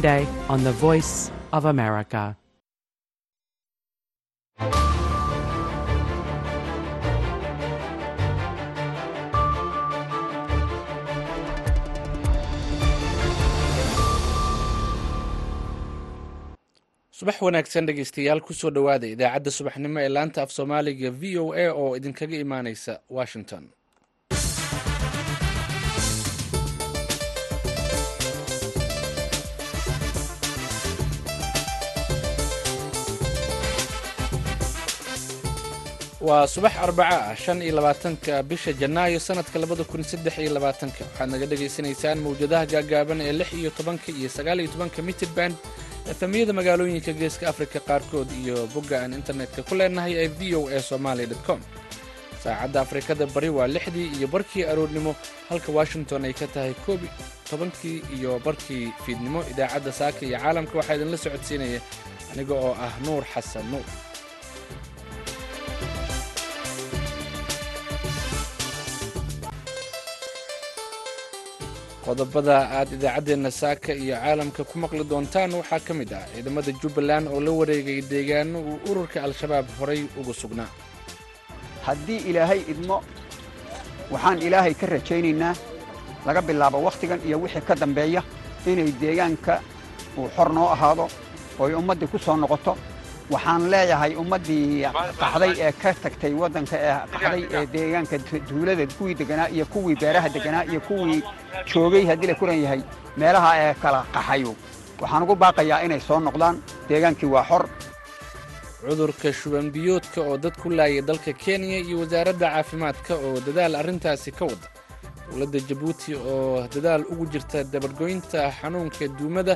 Day on the Voice of America. subax wanaagsan dhegeystayaal ku soo dhowaada idaacadda subaxnimo ee laanta af soomaaliga v o a oo idinkaga imaaneysa washington waa subax arbaca ah shan iyo labaatanka bisha janaayo sanadka labada kun saddex iyo labaatanka. Waxaad naga dhagaysanaysaan mawjadaha gaagaaban ee lix iyo tobanka iyo sagaal iyo tobanka mitrband efamiyada magaalooyinka geeska afrika qaarkood iyo bogga aan internetka ku leenahay ee v o a somaali com. Saacadda afrikada bari waa lixdii iyo barkii aroornimo halka washington ay ka tahay koob tobankii iyo barkii fiidnimo. Idaacadda saaka iyo caalamka waxaa idinla socodsiinaya aniga oo ah nuur xasan nuur qodobada aad idaacaddeenna saaka iyo caalamka ku maqli doontaan waxaa ka mid ah ciidamada jubbaland oo la wareegay deegaano uu ururka al-shabaab horay uga sugnaa. Haddii ilaahay idmo waxaan ilaahay ka rajaynaynaa laga bilaabo wakhtigan iyo wixii ka dambeeya inay deegaanka uu xor noo ahaado ooy ummaddii ku soo noqoto waxaan leeyahay ummaddii qaxday ee ka tagtay waddanka ee qaxday ee deegaanka duulada kuwii deganaa iyo kuwii beeraha deganaa iyo kuwii joogay haddii la kuran yahay meelaha ee kala qaxayo. Waxaan ugu baaqayaa inay soo noqdaan. Deegaankii waa xor. Cudurka shubanbiyoodka oo dad ku laayay dalka kenya iyo wasaaradda caafimaadka oo dadaal arrintaasi ka wada dowladda jabuuti oo dadaal ugu jirta dabargoynta xanuunka duumada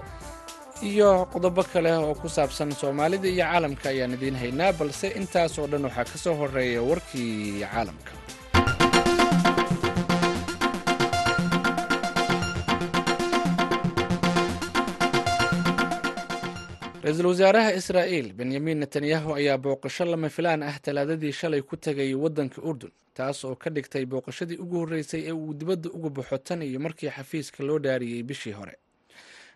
iyo qodobo kale oo ku saabsan soomaalida iyo caalamka ayaan idiin haynaa balse intaas oo dhan waxaa ka soo horreeya warkii caalamka. Ra'iisul wasaaraha israa'iil benyamin netanyahu ayaa booqasho lama filaan ah talaadadii shalay ku tegay waddanka urdun taas oo ka dhigtay booqashadii ugu horreysay ee uu dibadda uga baxo tan iyo markii xafiiska loo dhaariyey bishii hore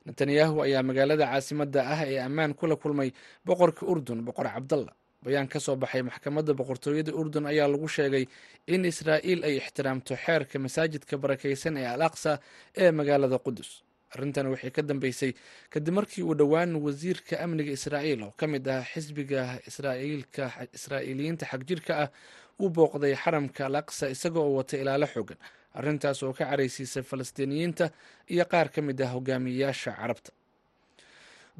netanyahu ayaa magaalada caasimadda ah ee ammaan kula kulmay boqorka urdun boqor cabdalla bayaan ka soo baxay maxkamadda boqortooyada urdun ayaa lagu sheegay in israa'iil ay ixtiraamto xeerka masaajidka barakaysan ee al aqsa ee magaalada qudus arrintan waxay ka dambeysay kadib markii uu dhowaan wasiirka amniga israa'iil oo ka mid ah xisbiga israa'iiliyiinta xagjirka ah uu booqday xaramka al aqsa isaga oo wata ilaalo xoogan arrintaas oo ka caraysiisay falastiiniyiinta iyo qaar ka mid ah hogaamiyeyaasha carabta.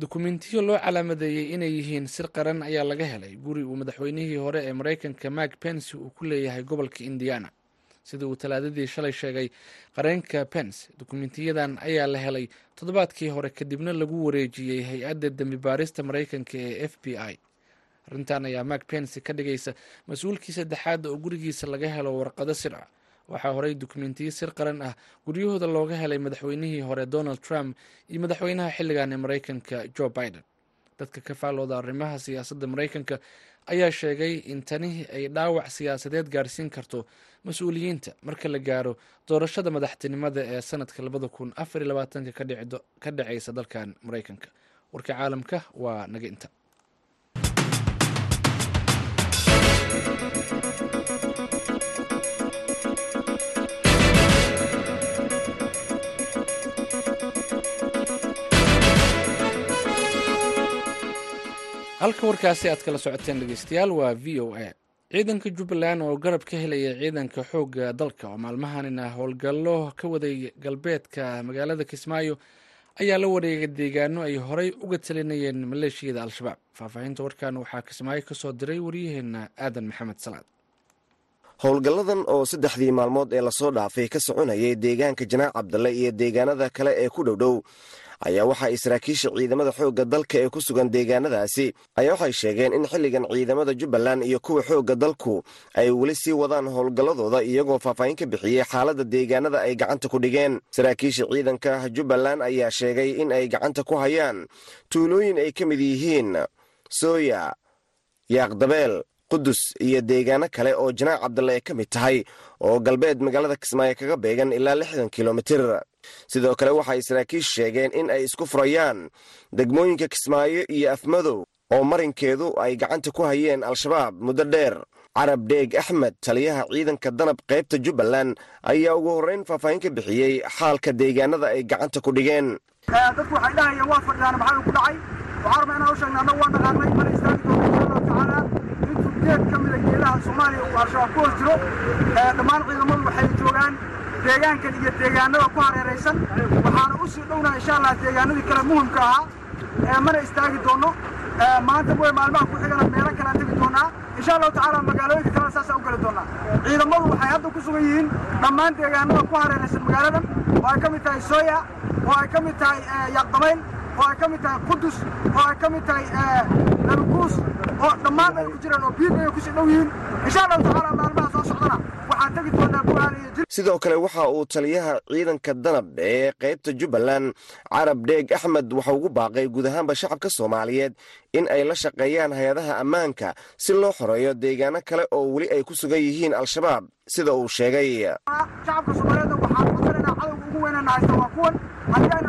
Dukumentiyo loo calaamadeeyey inay yihiin sir qaran ayaa laga helay. Guri uu madaxweynihii hore ee maraykanka mak pence uu ku leeyahay gobolka indiana. Sida uu talaadadii shalay sheegay qareenka pence dukumentiyadan ayaa la helay toddobaadkii hore kadibna lagu wareejiyey hay'adda dembi baarista maraykanka ee f b i. Arrintan ayaa mak pence ka dhigaysa mas'uulkii saddexaad oo gurigiisa laga helo warqado sir ah waxaa horey dukumentiyo sir qaran ah. Guryahooda looga helay madaxweynihii hore donald trump iyo madaxweynaha xilligan ee maraykanka joe biden. Dadka ka faalooda arrimaha siyaasadda maraykanka ayaa sheegay in tani ay dhaawac siyaasadeed gaarsiin karto mas'uuliyiinta marka la gaaro doorashada madaxtinimada ee sanadka ka dhaceysa dalkan maraykanka warka caalamka waa naga inta halka warkaasi aad kala socoteen dhegeystayaal waa v o a. Ciidanka jubbaland oo garab ka helaya ciidanka xoogga dalka oo maalmahanina howlgallo ka waday galbeedka magaalada kismaayo ayaa la wareegay deegaano ay horey uga talinayeen maleeshiyada al-shabaab. Faahfaahinta warkan waxaa kismaayo ka soo diray waryaheena aadan maxamed salaad. Howlgalladan oo saddexdii maalmood ee la soo dhaafay ka soconayay deegaanka janaac cabdalle iyo deegaanada kale ee ku dhowdhow ayaa waxa ay saraakiisha ciidamada xoogga dalka ee ku sugan deegaanadaasi ayaa waxay sheegeen in xilligan ciidamada jubbaland iyo kuwa xoogga dalku ay weli sii wadaan howlgalladooda iyagoo faahfaahin ka bixiyey xaaladda deegaanada ay gacanta ku dhigeen. Saraakiisha ciidanka jubbaland ayaa sheegay in ay gacanta ku hayaan tuulooyin ay ka mid yihiin sooya yaaqdabeel qudus iyo deegaano kale oo janaac cabdalle ay ka mid tahay oo galbeed magaalada kismaayo kaga beegan ilaa lixdan kilomitir sidoo kale waxay saraakiishu sheegeen in ay isku furayaan degmooyinka kismaayo iyo afmadow oo marinkeedu ay gacanta ku hayeen al-shabaab muddo dheer carab dheeg axmed taliyaha ciidanka danab qaybta jubbaland ayaa ugu horrayn faahfaahin ka bixiyey xaalka deegaanada ay gacanta ku dhigeen dadku waxay dhahayeen waa fadhiyaan maxaa ku dhacay waxaan rabaa inaan u sheegna annagu waa naqaanay mana istaagi insha allahu tacaala intuu geed ka mida geedaha soomaaliya uu al-shabaab ku hoos jiro dhammaan ciidamadu waxay joogaan deegaankan iyo deegaanada ku hareeraysan. Waxaana u sii insha allah deegaanadii kale muhimka ahaa mana istaagi doonno maanta way maalmaha ku xigana meelo kalean tegi doonaa. Insha allahu tacaala magaalooyinka kalena saasaan u geli doonaa. Ciidamadu waxay hadda ku sugan yihiin dhammaan deegaanada ku hareeraysan magaaladan oo ay ka mid tahay sooya oo ay ka mid tahay yaaqdamayl oo ay ka mid tahay qudus oo ay ka mid tahay lalukuus oo dhammaan ay ku jiraan oo biid ayay ku sii dhow yihiin. Insha allahu tacaala maalmaha soo socdana sidoo kale waxa uu taliyaha ciidanka danab ee qaybta jubbaland carab dheeg axmed waxa ugu baaqay guud ahaanba shacabka soomaaliyeed in ay la shaqeeyaan hay'adaha ammaanka si loo xoreeyo deegaano kale oo weli ay ku sugan yihiin al-shabaab sida uu sheegay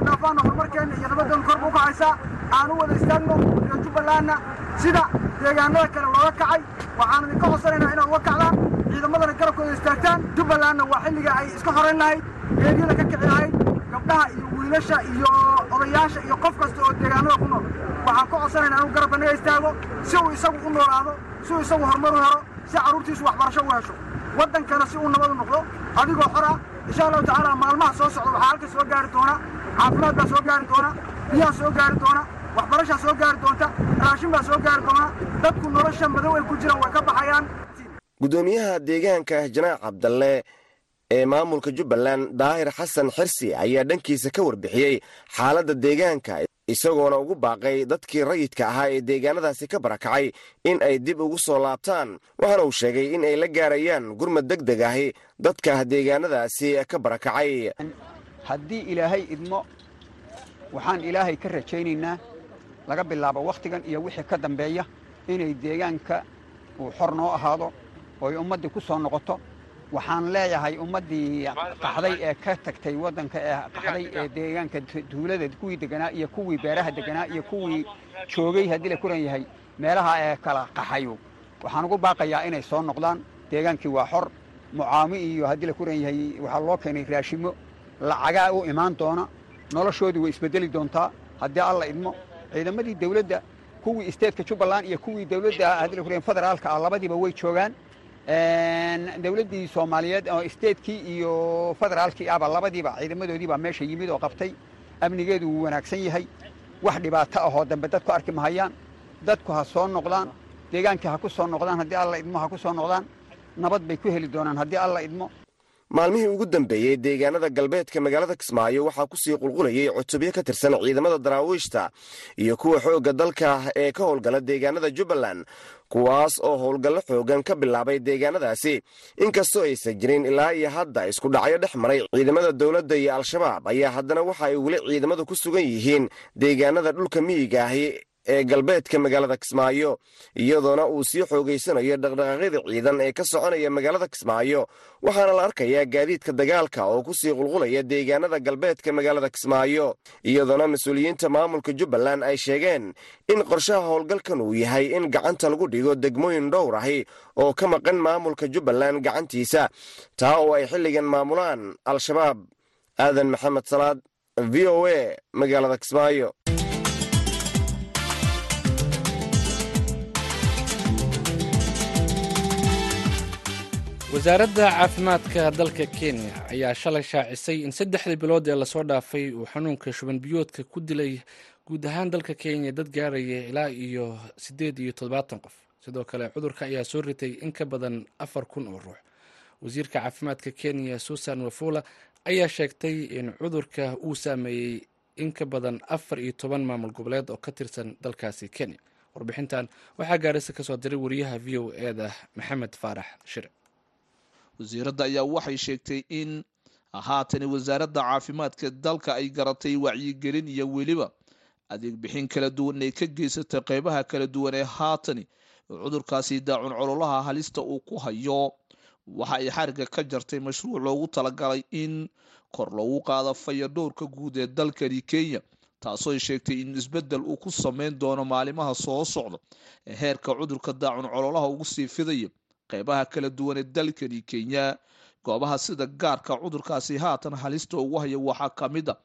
dhaafaanno horumarkeenna iyo nabadoon korba u kacaysaa aan wada istaagno iyo jubbalandna sida deegaanada kale looga kacay waxaan idinka codsanaynaa inaad uga kacdaan ciidamadana garabkooda istaagtaan jubbalandna waa xilliga ay iska xorayn lahayd geedyada ka kici lahayd gabdhaha iyo wiilasha iyo odayaasha iyo qof kasta oo deegaanada ku nool waxaan ka codsanaynaa inuu garabka naga istaago si uu isagu u noolaado si uu isagu horumar u helo si carruurtiisu waxbarasho u hesho waddankana si uu nabad u noqdo adigoo xor ah insha allahu tacaala maalmaha soo socda waxaa halka soo gaari doona caafimaad baa soo gaari doona biyaha soo gaari doona waxbarashaa soo gaari doonta raashin baa soo gaari doona dadku nolosha madow ay ku jiraan way ka baxayaan. Guddoomiyaha deegaanka janaac cabdalle ee maamulka jubbaland daahir xasan xirsi ayaa dhankiisa ka warbixiyey xaaladda deegaanka isagoona ugu baaqay dadkii rayidka ahaa ee deegaanadaasi ka barakacay in ay dib ugu soo laabtaan waxaana uu sheegay in ay la gaarayaan gurmad deg deg ahi dadka deegaanadaasi ka barakacay haddii ilaahay idmo waxaan ilaahay ka rajaynaynaa laga bilaabo wakhtigan iyo wixii ka dambeeya inay deegaanka uu xor noo ahaado ooy ummaddii ku soo noqoto. Waxaan leeyahay ummaddii qaxday ee ka tagtay waddanka ee qaxday ee deegaanka tuulada kuwii deganaa iyo kuwii beeraha deganaa iyo kuwii joogay haddii la kuran yahay meelaha ee kala qaxayo waxaan ugu baaqayaa inay soo noqdaan. Deegaankii waa xor mucaami iyo haddii la kuran yahay waxaa loo keenay raashimo lacagaa u imaan doona noloshoodii way isbeddeli doontaa. Haddii alla idmo ciidamadii dawladda kuwii isteedka jubbaland iyo kuwii dawladda federaalka ah labadiiba way joogaan. Dawladdii soomaaliyeed oo isteedkii iyo federaalkii ahba labadiiba ciidamadoodiibaa meesha yimid oo qabtay. Amnigeedu wuu wanaagsan yahay. Wax dhibaato ahoo dambe dadku arki mahayaan. Dadku ha soo noqdaan deegaankii ha ku soo noqdaan. Haddii alla idmo ha ku soo noqdaan. Nabad bay ku heli doonaan. Haddii alla idmo maalmihii ugu dambeeyey deegaanada galbeedka magaalada kismaayo waxaa ku sii qulqulayay cutubyo ka tirsan ciidamada daraawiishta iyo kuwa xoogga dalka ee ka howlgala deegaanada jubbaland kuwaas oo howlgallo xoogan ka bilaabay deegaanadaasi. Inkastoo aysan jirin ilaa iyo hadda isku dhacyo dhex maray ciidamada dowladda iyo al-shabaab ayaa haddana waxa ay weli ciidamadu ku sugan yihiin deegaanada dhulka miyiga ahi ee galbeedka magaalada kismaayo iyadoona uu sii xoogaysanayo dhaqdhaqaaqyada ciidan ee ka soconaya magaalada kismaayo. Waxaana la arkayaa gaadiidka dagaalka oo ku sii qulqulaya deegaanada galbeedka magaalada kismaayo iyadoona mas'uuliyiinta maamulka jubbaland ay sheegeen in qorshaha howlgalkan uu yahay in gacanta lagu dhigo degmooyin dhowr ahi oo ka maqan maamulka jubbaland gacantiisa. Taa oo ay xilligan maamulaan al-shabaab aadan maxamed salaad v o a magaalada kismaayo wasaaradda caafimaadka dalka kenya ayaa shalay shaacisay in saddexdii bilood ee la soo dhaafay uu xanuunka shuban biyoodka ku dilay guud ahaan dalka kenya dad gaaraya ilaa iyo siddeed iyo toddobaatan qof. Sidoo kale cudurka ayaa soo ritay in ka badan afar kun oo ruux. Wasiirka caafimaadka kenya susan wafula ayaa sheegtay in cudurka uu saameeyey in ka badan afar iyo toban maamul goboleed oo ka tirsan dalkaasi kenya. Warbixintan waxaa gaarisa ka soo diray wariyaha v o eda maxamed faarax shire wasiiradda ayaa waxay sheegtay in haatani wasaaradda caafimaadka dalka ay garatay wacyigelin iyo weliba adeeg bixin kala duwan ay ka geysatay qeybaha kala duwan ee haatani. Cudurkaasi daacun cololaha halista uu ku hayo. Waxa ay xariga ka jartay mashruuc loogu talagalay in kor loogu qaado fayadhowrka guud ee dalkani kenya taasoo ay sheegtay in isbeddel uu ku sameyn doono maalimaha soo socda ee heerka cudurka daacun cololaha ugu sii fidaya qeybaha kala duwan ee dalkani kenya. Goobaha sida gaarka cudurkaasi haatan halista ugu haya waxaa ka mid a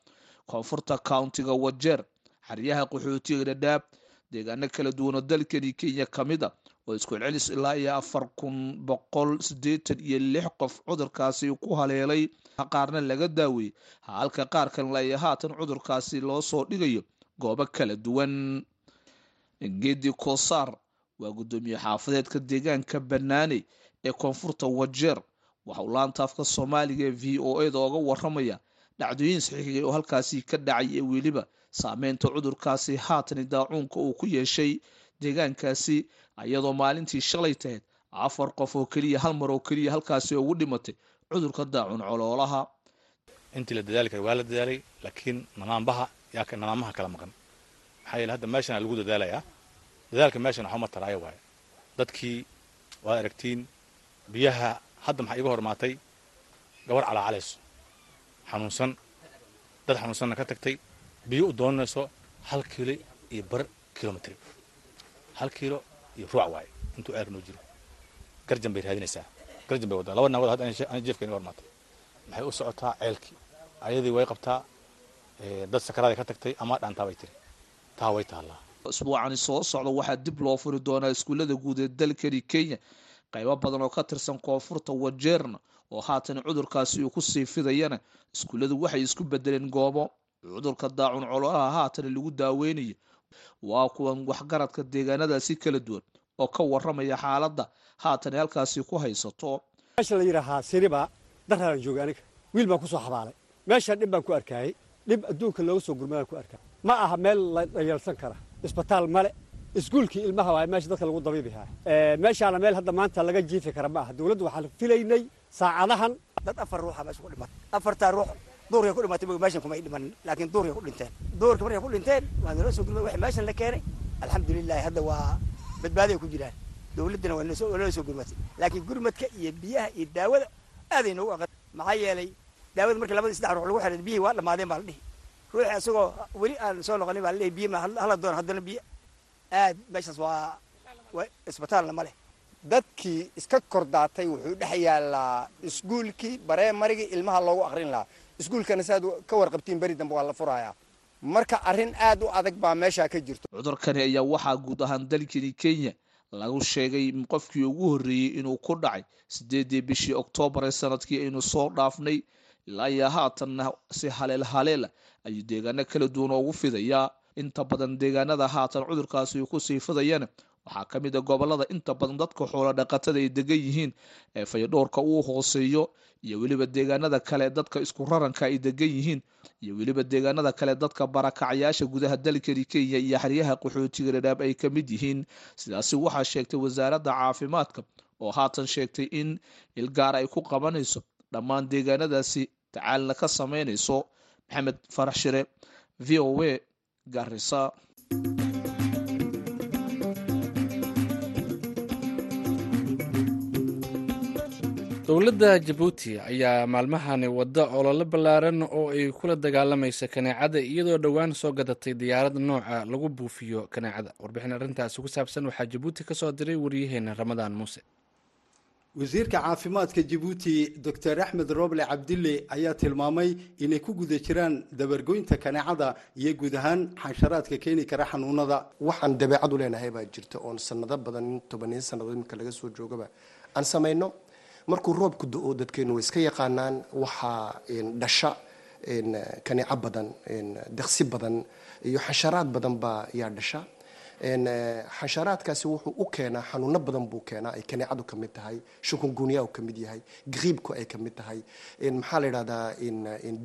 koonfurta countiga wajeer xeryaha qaxootiga dhadhaab deegaano kala duwan oo dalkani kenya ka mid a oo isku celcelis ilaa iyo afar kun boqol siddeetan iyo lix qof cudurkaasi ku haleelay. Qaarna laga daaweeyey halka qaar kalena ay haatan cudurkaasi loo soo dhigayo goobo kala duwan. Geedi kosaar waa guddoomiye xaafadeedka deegaanka banaane ee koonfurta wajeer. Waxa uu laantaafka soomaaliga ee v o eda oga waramaya dhacdooyin saxiixiyay oo halkaasi ka dhacay ee weliba saameynta cudurkaasi haatani daacuunka uu ku yeeshay deegaankaasi iyadoo maalintii shalay tahayd afar qof oo keliya hal mar oo keliya halkaasi ugu dhimatay cudurka daacun coloolaha. Intii la dadaali kara waa la dadaalay laakiin namaambaha namaamaha kala maqan. Maxaa yeele hadda meeshana lagu dadaalayaa dadaalka meeshan ma taraayo waayo. Dadkii waad aragtiin biyaha hadda maxaa iga hormaatay? Gabar calaacalayso. Xanuunsan. Dad xanuunsanna ka tagtay. Biyo u doonayso hal kiilo iyo bar kilomitr hal kiilo iyo ruuc waaye intuu aar noo jiro. Garjan bay raadinaysaa. Garjan bay waddaa. Laba naagood hadda ana jeefka iga hormaatay. Maxay u socotaa ceelkii? Ayadii way qabtaa. Dad sakaraaday ka tagtay ama dhaantaa bay tiri. Taa way taallaa isbuucani soo socda waxaa dib loo furi doonaa iskuullada guud ee dalkani kenya. Qaybo badan oo ka tirsan koonfurta wajeerna oo haatan cudurkaasi uu ku sii fidayana iskuulladu waxay isku bedeleen goobo. Cudurka daacun cololaha haatan lagu daaweynayo waa kuwan waxgaradka deegaanadaasi kala duwan oo ka waramaya xaaladda haatan halkaasi ku haysato. Meesha la yidhaahaa siriba daraaran jooga aniga. Wiil baan ku soo xabaalay. Meeshaan dhib baan ku arkaayey dhib adduunka looga soo gurmadaan ku arkaa ma aha meel la dhayalsan kara isbitaal male iskuulkii ilmaha waay meesha dadka lagu dabiibihaa meeshaana meel hadda maanta laga jiifi kara ma aha dowladdu waxaan filaynay saacadahan. Dad afar ruuxa meesha ku dhimatay. Afartaa ruux duurkay ku dhimatay meeshan kumay dhimanin laakiin duurkay ku dhinteen. Duurka markay ku dhinteen waa naloo soo gurmay wixii meeshan la keenay. Alxamdulilahi hadda waa badbaaday ku jiraan. Dowladdana waa naloo soo gurmatay laakiin gurmadka iyo biyaha iyo daawada aaday noogu aqan maxaa yeelay daawada markii labadii saddex ruux lagu xiray biyihii waa dhammaadeen baa la dhihi ruuxi asagoo weli aan soo noqonin baa la dhihi biyo ma hala doon haddana biyo aad meeshaas waa isbitaalna ma leh. Dadkii iska kordaatay wuxuu dhex yaalaa iskuulkii bareemarigii ilmaha loogu aqrin lahaa. Iskuulkana saaad ka warqabtiin beri dambe waa la furayaa. Marka arrin aad u adag baa meeshaa ka jirto. Cudurkani ayaa waxaa guud ahaan dalkani kenya lagu sheegay qofkii ugu horreeyey inuu ku dhacay sideedii bishii oktoobar ee sannadkii aynu soo dhaafnay ilaa iyo haatanna si haleel haleela ayuu deegaano kala duwan ugu fidayaa. Inta badan deegaanada haatan cudurkaasi uu ku sii fidayana waxaa ka mid a gobollada inta badan dadka xoolo dhaqatada ay degan yihiin ee fayadhowrka uu hooseeyo iyo weliba deegaanada kale dadka isku raranka ay degan yihiin iyo weliba deegaanada kale dadka barakacayaasha gudaha dalkani kenya iyo xeryaha qaxootiga dhadhaab ay ka mid yihiin. Sidaasi waxaa sheegtay wasaaradda caafimaadka oo haatan sheegtay in ilgaar ay ku qabanayso dhammaan deegaanadaasi tacaalna ka sameynayso maxamed farax shire v o a garisa dowladda jabuuti ayaa maalmahani wadda ololo ballaaran oo ay kula dagaalamaysa kaneecada iyadoo dhowaan soo gadatay diyaarad nooca lagu buufiyo kaneecada warbixin arrintaasi ku saabsan waxaa jabuuti ka soo diray waryaheena ramadaan muuse wasiirka caafimaadka jabuuti doctor axmed roble cabdille ayaa tilmaamay inay ku guda jiraan dabargoynta kaneecada iyo guud ahaan xansharaadka keeni kara xanuunada. Waxaan dabeecad u leenahay baa jirta oon sanado badan tobaniyo sannadood iminka laga soo joogaba. Aan samayno markuu roobku do-o dadkeenu way iska yaqaanaan waxaa dhasha kaneeco badan deqsi badan iyo xansharaad badan baa yaa dhasha xansharaadkaasi wuxuu u keenaa xanuuno badan buu keenaa ay kaneecadu ka mid tahay shukungunya uu ka mid yahay griibku ay ka mid tahay maxaa la yidhahdaa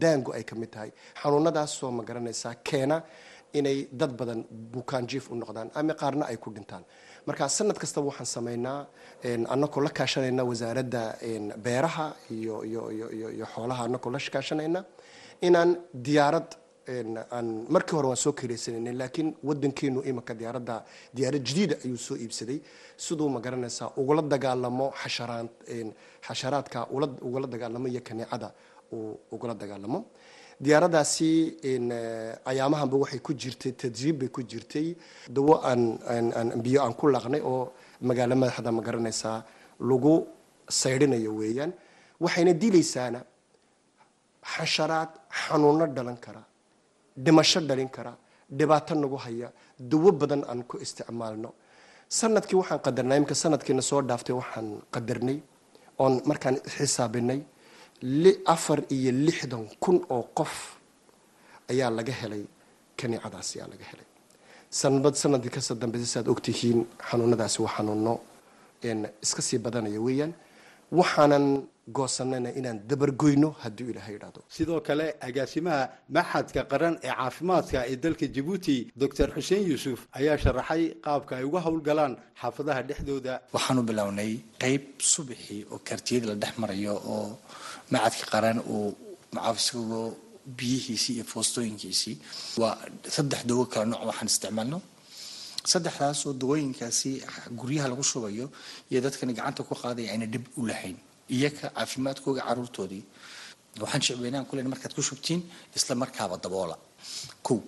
daangu ay ka mid tahay. Xanuunadaasoo ma garanaysaa keena inay dad badan bukaan jiif u noqdaan ama qaarna ay ku dhintaan. Marka sanad kastaba waxaan samaynaa anakoo la kaashanayna wasaaradda beeraha iyo iyo iyo iyo xoolaha anakoo la kaashanayna inaan diyaarad aan markii hore waan soo kiraysanayna laakiin wadankeenu imanka diyaaradda diyaarad jadiida ayuu soo iibsaday. Siduu ma garanaysaa ugula dagaalamo xasharaan xasharaadka ugula dagaalamo iyo kaneecada uu ugula dagaalamo. Diyaaradaasi ayaamahanba waxay ku jirtay tadriib bay ku jirtay. Dawo aan biyo aan ku laaqnay oo magaalo madaxda ma garanaysaa lagu saydhinayo weeyaan. Waxayna dilaysaana xasharaad xanuuno dhalan kara dhimasho dhalin kara dhibaato nagu haya dawo badan aan ku isticmaalno. Sanadkii waxaan qadarnay imika sanadkiina soo dhaaftay waxaan qadarnay oon markaan xisaabinay afar iyo lixdan kun oo qof ayaa laga helay kanicadaas ayaa laga helay. Sanad sannadkii ka soo dambeysa saaad ogtihiin xanuunadaasi waa xanuuno iska sii badanaya weeyaan. Waxaanan goosanana inaan dabargoyno hadduu ilaahay idhaahdo sidoo kale agaasimaha maxadka qaran ee caafimaadka ee dalka jabuuti doctor xuseen yuusuf ayaa sharaxay qaabka ay uga howlgalaan xaafadaha dhexdooda. Waxaanu bilownay qeyb subaxii oo kartiyada la dhex marayo oo macadka qaran uu macaafisagoo biyihiisii iyo foostooyinkiisii. Waa saddex dawo kala nooc waxaan isticmaalno. Saddexdaasoo dawooyinkaasi guryaha lagu shubayo iyo dadkani gacanta ku qaadaya ayna dhib u lahayn iyaka caafimaadkooga caruurtoodii. Waxaan shicweynaan kulen markaad ku shubtiin isla markaaba daboola. Kow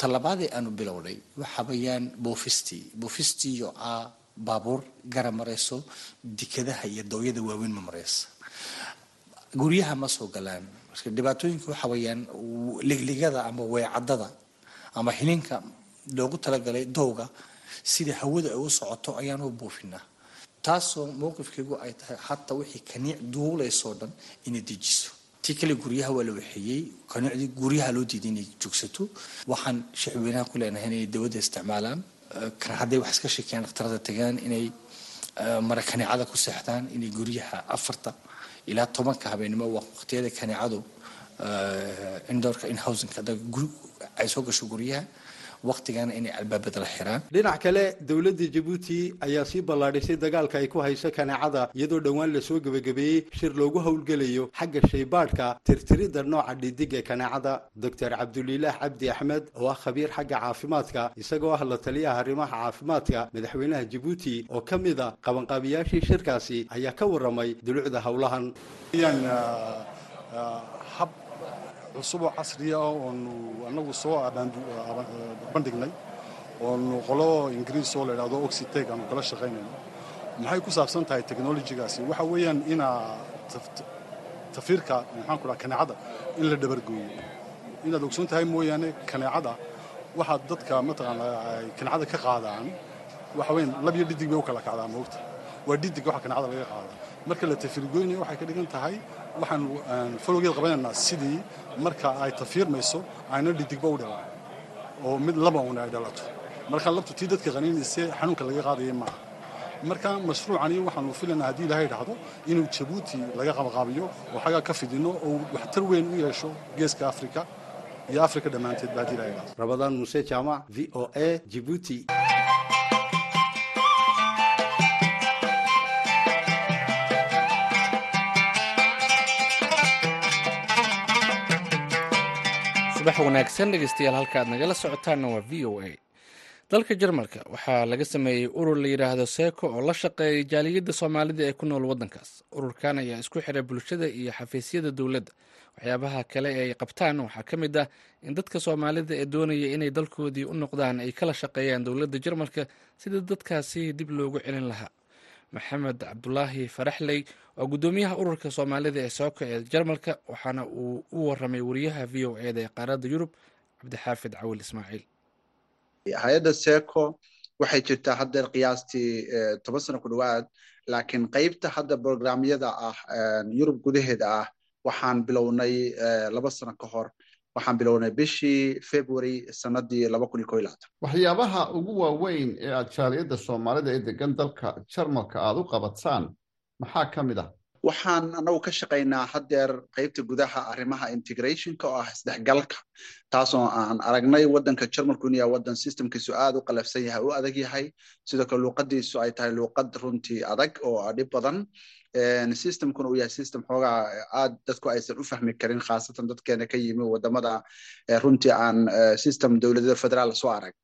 talabaadee aanu bilownay waxa weeyaan boofistii. Boofistiiyo ah baabuur gara marayso dekadaha iyo dooyada waaweyn ma maraysa guryaha ma soo galaan. Marka dhibaatooyinka waxa weeyaan ligligada ama weecadada ama hilinka loogu talagalay dowga sida hawada ay u socoto ayaan u buufinaa taasoo mowqifkaygu ay tahay hataa wixii kaniic duulaysoo dhan inay dejiso. Tii kale guryaha waa la waxeeyey kaniicdii guryaha loo diiday inay joogsato waxaan shicweynaha ku leenahay inay dawada isticmaalaan hadday wax iska sheekeyaan dhakhtarada tagaan inay mara kaniicada ku seexdaan inay guryaha afarta ilaa tobanka habeenimo waqtiyada kaniicadu indoorka inhousinka ay soo gasho guryaha waqtigana inay albaabada la xiraan. Dhinac kale dowladda jabuuti ayaa sii ballaadhisay dagaalka ay ku hayso kaneecada iyadoo dhowaan la soo gebagabeeyey shir loogu howlgelayo xagga shaybaadhka tirtirida nooca dhidig ee kaneecada. Doctor cabdulilaah cabdi axmed oo ah khabiir xagga caafimaadka isagoo ah la taliyaha arrimaha caafimaadka madaxweynaha jabuuti oo ka mid a qabanqaabiyaashii shirkaasi ayaa ka waramay dulucda howlahan cusub oo casriya oonu anagu soo bandhignay oonu qolo ingiriis oo la idhahdo oxiteg aanu kala shaqaynayno maxay ku saabsan tahay technolojigaasi waxa weeyaan inaa tafiirka maxaan ku dhaha kaneecada in la dhabargooyo. Inaad ogsoon tahay mooyaane kaneecada waxaad dadka mataqaana ay kaneecada ka qaadaan waxa weeyaan lab iyo dhidig bay u kala kacdaa moogta waa dhidig waxa kaneecada laga qaada marka la tafiirgoynayo waxay ka dhigan tahay waxaan falowgeed qabanaynaa sidii marka ay tafiirmayso ayna dhidigba u dhalaan oo mid laba una ay dhalato. Marka labtu tii dadka qaniinayse xanuunka laga qaadaya maaha. Marka mashruucani waxaanu filaynaa haddii ilahay dhahdo inuu jabuuti laga qabaqaabiyo oo xaggaa ka fidino oo waxtar weyn u yeesho geeska afrika iyo afrika dhammaanteed ba haddii ilahay dhahdo rabadaan muuse jaamac v o a jibuuti subax wanaagsan dhegeystayaal halka aad nagala socotaanna waa v o a. Dalka jarmalka waxaa laga sameeyey urur la yidhaahdo seeko oo la shaqeeyay jaaliyadda soomaalida ee ku nool waddankaas. Ururkan ayaa isku xiray bulshada iyo xafiisyada dowladda. Waxyaabaha kale ee ay qabtaan waxaa ka mid ah in dadka soomaalida ee doonaya inay dalkoodii u noqdaan ay kala shaqeeyaan dowladda jarmalka sida dadkaasi dib loogu celin lahaa maxamed cabdulaahi faraxley waa guddoomiyaha ururka soomaalida ee sooko ee jarmalka waxaana uu u waramay wariyaha v o eda ee qaaradda yurub cabdixaafid cawil ismaaciil. Hay'adda seco waxay jirtaa haddeer qiyaastii toban sano ku dhowaad laakiin qeybta hadda programyada ah yurub gudaheeda ah waxaan bilownay laba sano ka hor waxaan bilownay bishii february sanadii waxyaabaha ugu waaweyn ee aad jaaliyadda soomaalida ee degan dalka jarmalka aada u qabataan maxaa ka mid ah waxaan anagu ka shaqaynaa haddeer qaybta gudaha arrimaha integrationka oo ah isdhexgalka taasoo aan aragnay waddanka jarmalku yahay waddan systemkiisu aad u qalafsan yahay u adag yahay. Sidoo kale luuqadiisu ay tahay luuqad runtii adag oo dhib badan. Systemkuna uu yahay system xoogaa aad dadku aysan u fahmi karin khaasatan dadkeena ka yimi waddamada runtii aan system dowladada federaal soo arag.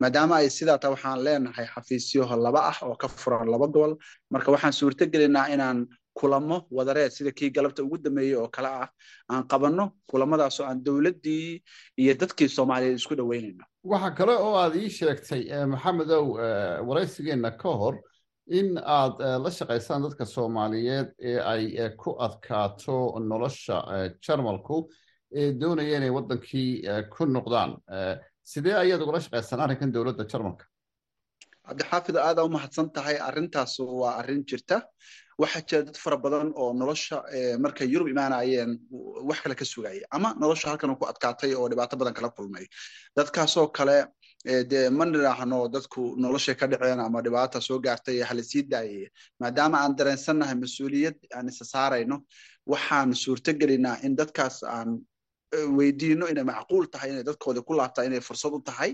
Maadaama ay sidaa tahay waxaan leenahay xafiisyo laba ah oo ka furan laba gobol marka waxaan suurto inaan kulamo wadareed sida kii galabta ugu dambeeyey oo kale ah aan qabanno kulamadaasoo aan dowladdii iyo dadkii soomaaliyeed isku dhoweynayno waxa kale oo aad ii sheegtay maxamedow waraysigeenna ka hor in aad la shaqaysaan dadka soomaaliyeed ee ay ku adkaato nolosha jarmalku ee doonaya inay waddankii ku noqdaan. Sidee ayaad ugula shaqaysaan arrinkan dowladda jarmalka? Cabdixaafid aada u mahadsan tahay arrintaas waa arrin jirta waxaa jira dad fara badan oo nolosha markay yurub imaanayeen wax kale ka sugaya ama nolosha halkan ku adkaatay oo dhibaato badan kala kulmay. Dadkaasoo kale dee ma nidhaahno dadku noloshay ka dhaceen ama dhibaata soo gaartay hala sii daayay. Maadaama aan dareensannahay mas'uuliyad aan isa saarayno waxaan suurto gelinaa in dadkaas aan weydiino inay macquul tahay inay dadkoodii ku laabtaa inay fursad u tahay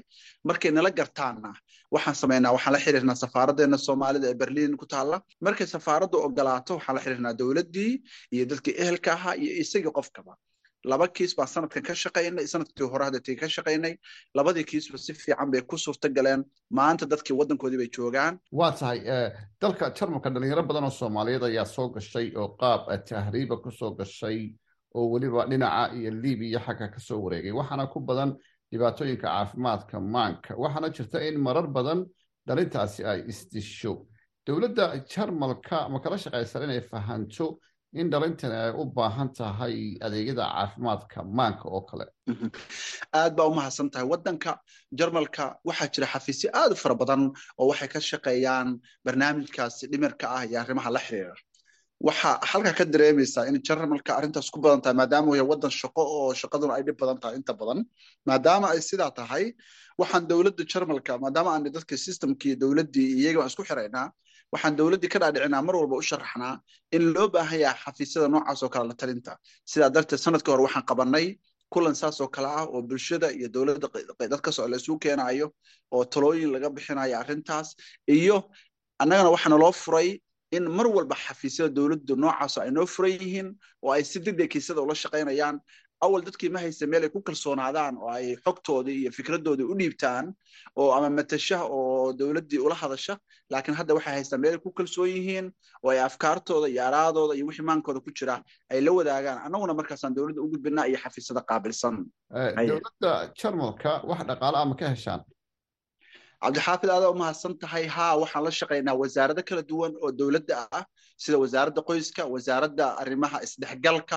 markay nala gartaanna waxaan samaynaa waxaan la xiriirnaa safaaraddeena soomaalida ee berliin ku taalla. Markay safaaraddu ogolaato waxaan la xiriirnaa dowladdii iyo dadkii ehelka ahaa iyo isagii qofkaba. Laba kiis baan sanadkan ka shaqaynay sannadkii hore haddeetii ka shaqaynay. Labadii kiisba si fiican bay ku suurta maanta dadkii waddankoodii bay joogaan. Waa tahay dalka jarmalka dhalinyaro badan oo soomaaliyeed ayaa soo gashay oo qaab tahriiba ku soo gashay oo weliba dhinaca iyo libiya xagga ka soo wareegay. Waxaana ku badan dhibaatooyinka caafimaadka maanka. Waxaana jirta in marar badan dhalintaasi ay isdisho. Dowladda jarmalka ma kala shaqaysan inay fahanto in dhalintan ay u baahan tahay adeegyada caafimaadka maanka oo kale? Aad baa u mahadsan tahay. Waddanka jarmalka waxaa jira xafiisyo aad u fara badan oo waxay ka shaqeeyaan barnaamijkaasi dhimirka ah iyo arrimaha la xiriira waxaa halkaa ka dareemaysaa in jarmalka arrintaas ku badan tahay maadaama yahay waddan shaqo oo shaqaduna ay dhib badan tahay inta badan maadaama ay sidaa tahay waxaan dowladda jarmalka maadaama aan dadka systemkii dowladdii iyaga aan isku xiraynaa waxaan dowladdii ka dhaadhicinaa mar walba u sharaxnaa in loo baahan yahay xafiisyada noocaas oo kale la talinta. Sidaa darteed sannadkii hore waxaan qabanay kulan saas oo kale ah oo bulshada iyo dowladda dad ka soo la isugu keenayo oo talooyin laga bixinayo arrintaas iyo annagana waxaana loo furay in mar walba xafiisyada dowladdu noocaas ay noo furan yihiin oo ay si degdeg kiisada ula shaqaynayaan awal dadkii ma haysa meel ay ku kalsoonaadaan oo ay xogtoodii iyo fikradoodii u dhiibtaan oo ama matasha oo dowladdii ula hadasha laakiin hadda waxay haystaan meel ay ku kalsoon yihiin oo ay afkaartooda iyo araadooda iyo wixii maankooda ku jira ay la wadaagaan. Annaguna markaasaan dowladda u gudbinaa iyo xafiisyada qaabilsan. Dowladda jarmalka wax dhaqaale ama ka heshaan cabdixaafid aada u mahadsan tahay haa waxaan la shaqaynaa wasaarado kala duwan oo dowladda ah sida wasaaradda qoyska wasaaradda arrimaha isdhexgalka.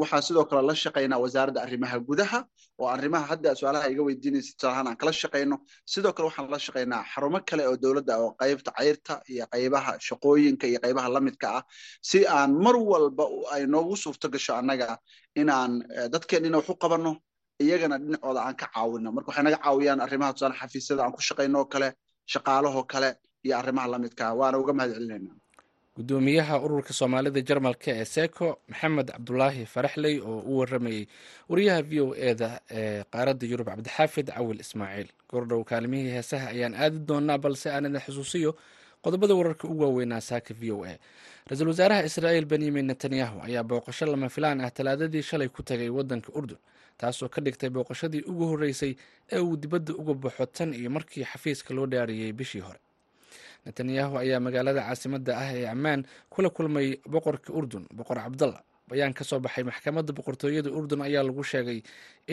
Waxaan sidoo kale la shaqaynaa wasaaradda arrimaha gudaha oo arrimaha hadda su'aalaha iga weydiinaysa tusaalahaan aan kala shaqayno. Sidoo kale waxaan la shaqaynaa xarumo kale oo dowladda oo qaybta cayrta iyo qaybaha shaqooyinka iyo qaybaha lamidka ah si aan mar walba ay noogu suurto gasho annaga inaan dadkeenina wax u qabanno iyagana dhinacooda aan ka caawino. Marka waxay naga caawiyaan arrimaha tusaale xafiisyada aan ku shaqayno oo kale shaqaalahoo kale iyo arrimaha lamidka waana uga mahad celinayna gudoomiyaha ururka soomaalida jarmalka ee seko maxamed cabdulaahi faraxley oo u waramayey wariyaha v o eda ee qaaradda yurub cabdixaafid cawil ismaaciil. Gordhow kaalimihii heesaha ayaan aadi doonaa balse aan idin xusuusiyo qodobada wararka ugu waaweynaa saaka v o a. Ra'iisul wasaaraha israa'iil benyamin netanyahu ayaa booqasho lama filaan ah talaadadii shalay ku tagay waddanka urdun taasoo ka dhigtay booqashadii ugu horreysay ee uu dibadda uga baxo tan iyo markii xafiiska loo dhaariyey bishii hore. Netanyahu ayaa magaalada caasimadda ah ee ammaan kula kulmay boqorka urdun boqor cabdalla bayaan ka soo baxay maxkamadda boqortooyada urdun ayaa lagu sheegay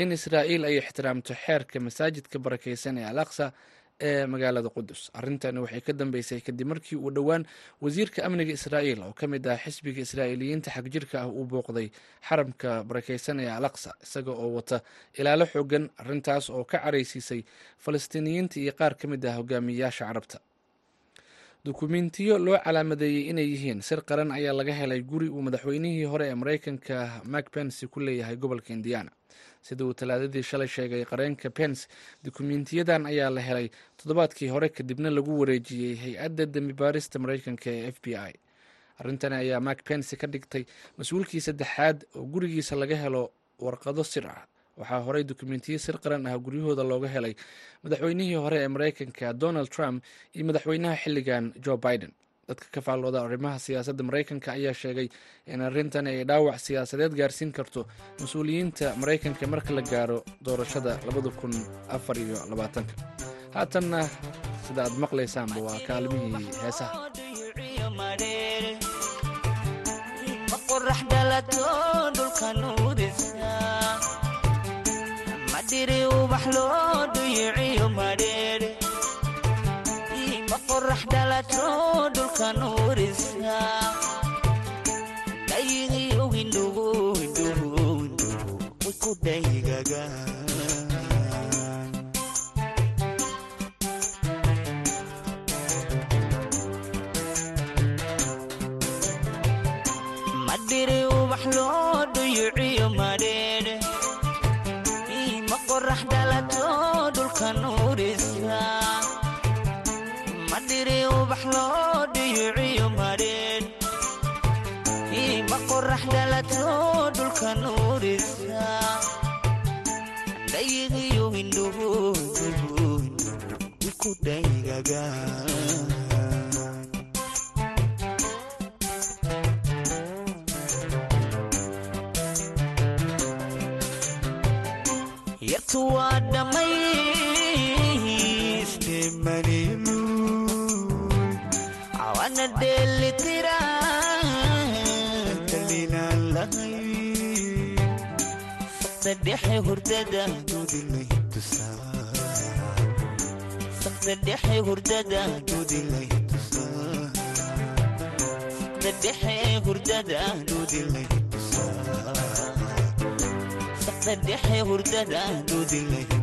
in israa'iil ay ixtiraamto xeerka masaajidka barakeysan ee al aqsa ee magaalada qudus. Arrintani waxay ka dambeysay kadib markii uu dhowaan wasiirka amniga israa'iil oo ka mid ah xisbiga israa'iiliyiinta xagjirka ah uu booqday xaramka barakeysan ee al aqsa isaga oo wata ilaalo xoogan arrintaas oo ka caraysiisay falastiiniyiinta iyo qaar ka mid ah hogaamiyayaasha carabta. Dukumentiyo loo calaamadeeyey inay yihiin sir qaran ayaa laga helay guri uu madaxweynihii hore ee mareykanka mak pence ku leeyahay gobolka indiana sida uu talaadadii shalay sheegay qareenka pence dukumentiyadan ayaa la helay toddobaadkii hore kadibna lagu wareejiyey hay'adda dembi baarista mareykanka ee f b i. Arrintani ayaa mark pence ka dhigtay mas'uulkii saddexaad oo gurigiisa laga helo warqado sir ah. Waxaa horey dukumentiyo sir qaran ah guryahooda looga helay madaxweynihii hore ee maraykanka donald trump iyo madaxweynaha xilligan joe biden dadka ka faallooda arrimaha siyaasadda maraykanka ayaa sheegay in arrintani ay dhaawac siyaasadeed gaarsiin karto mas'uuliyiinta maraykanka marka la gaaro doorashada haatanna sida aad maqlaysaanba waa kaalmihii heesaha qorax dhalato dhulka nuurisa dhayigiyo windhugu windhugu way ku dhaygaga madhiri ubax loo dhuyiciyo madheer ma qorax dhalato dhulka nuurisa dhayigiyo windhugu ku dhaygaga hurdada. Dudilay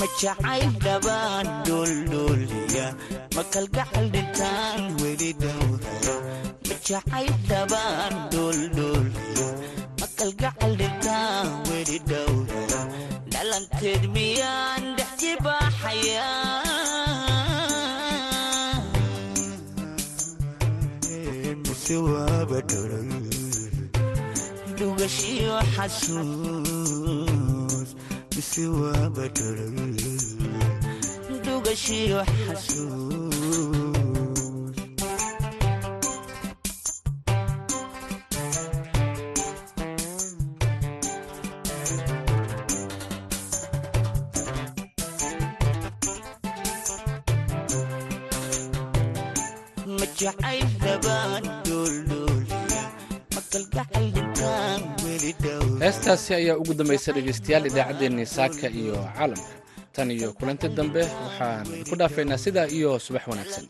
ma jacayl dhabaan dholdhooliya ma kalgacal dhintaan weli dhowraya ma jacayl dhabaan dholdhooliya ma kalgacal dhintaan weli dhowraya dhalanteed miyaan dhex jibaaxaya mise waaba dhoran dhugashiyo xasuus mise waaba dhoran dhugashiyo xasuus jacayl dhabaan dholdhooliya heestaasi ayaa ugu dambaysa dhegaystayaal idaacaddeenii saaka iyo caalamka. Tan iyo kulanti dambe waxaan ku dhaafaynaa sidaa iyo subax wanaagsan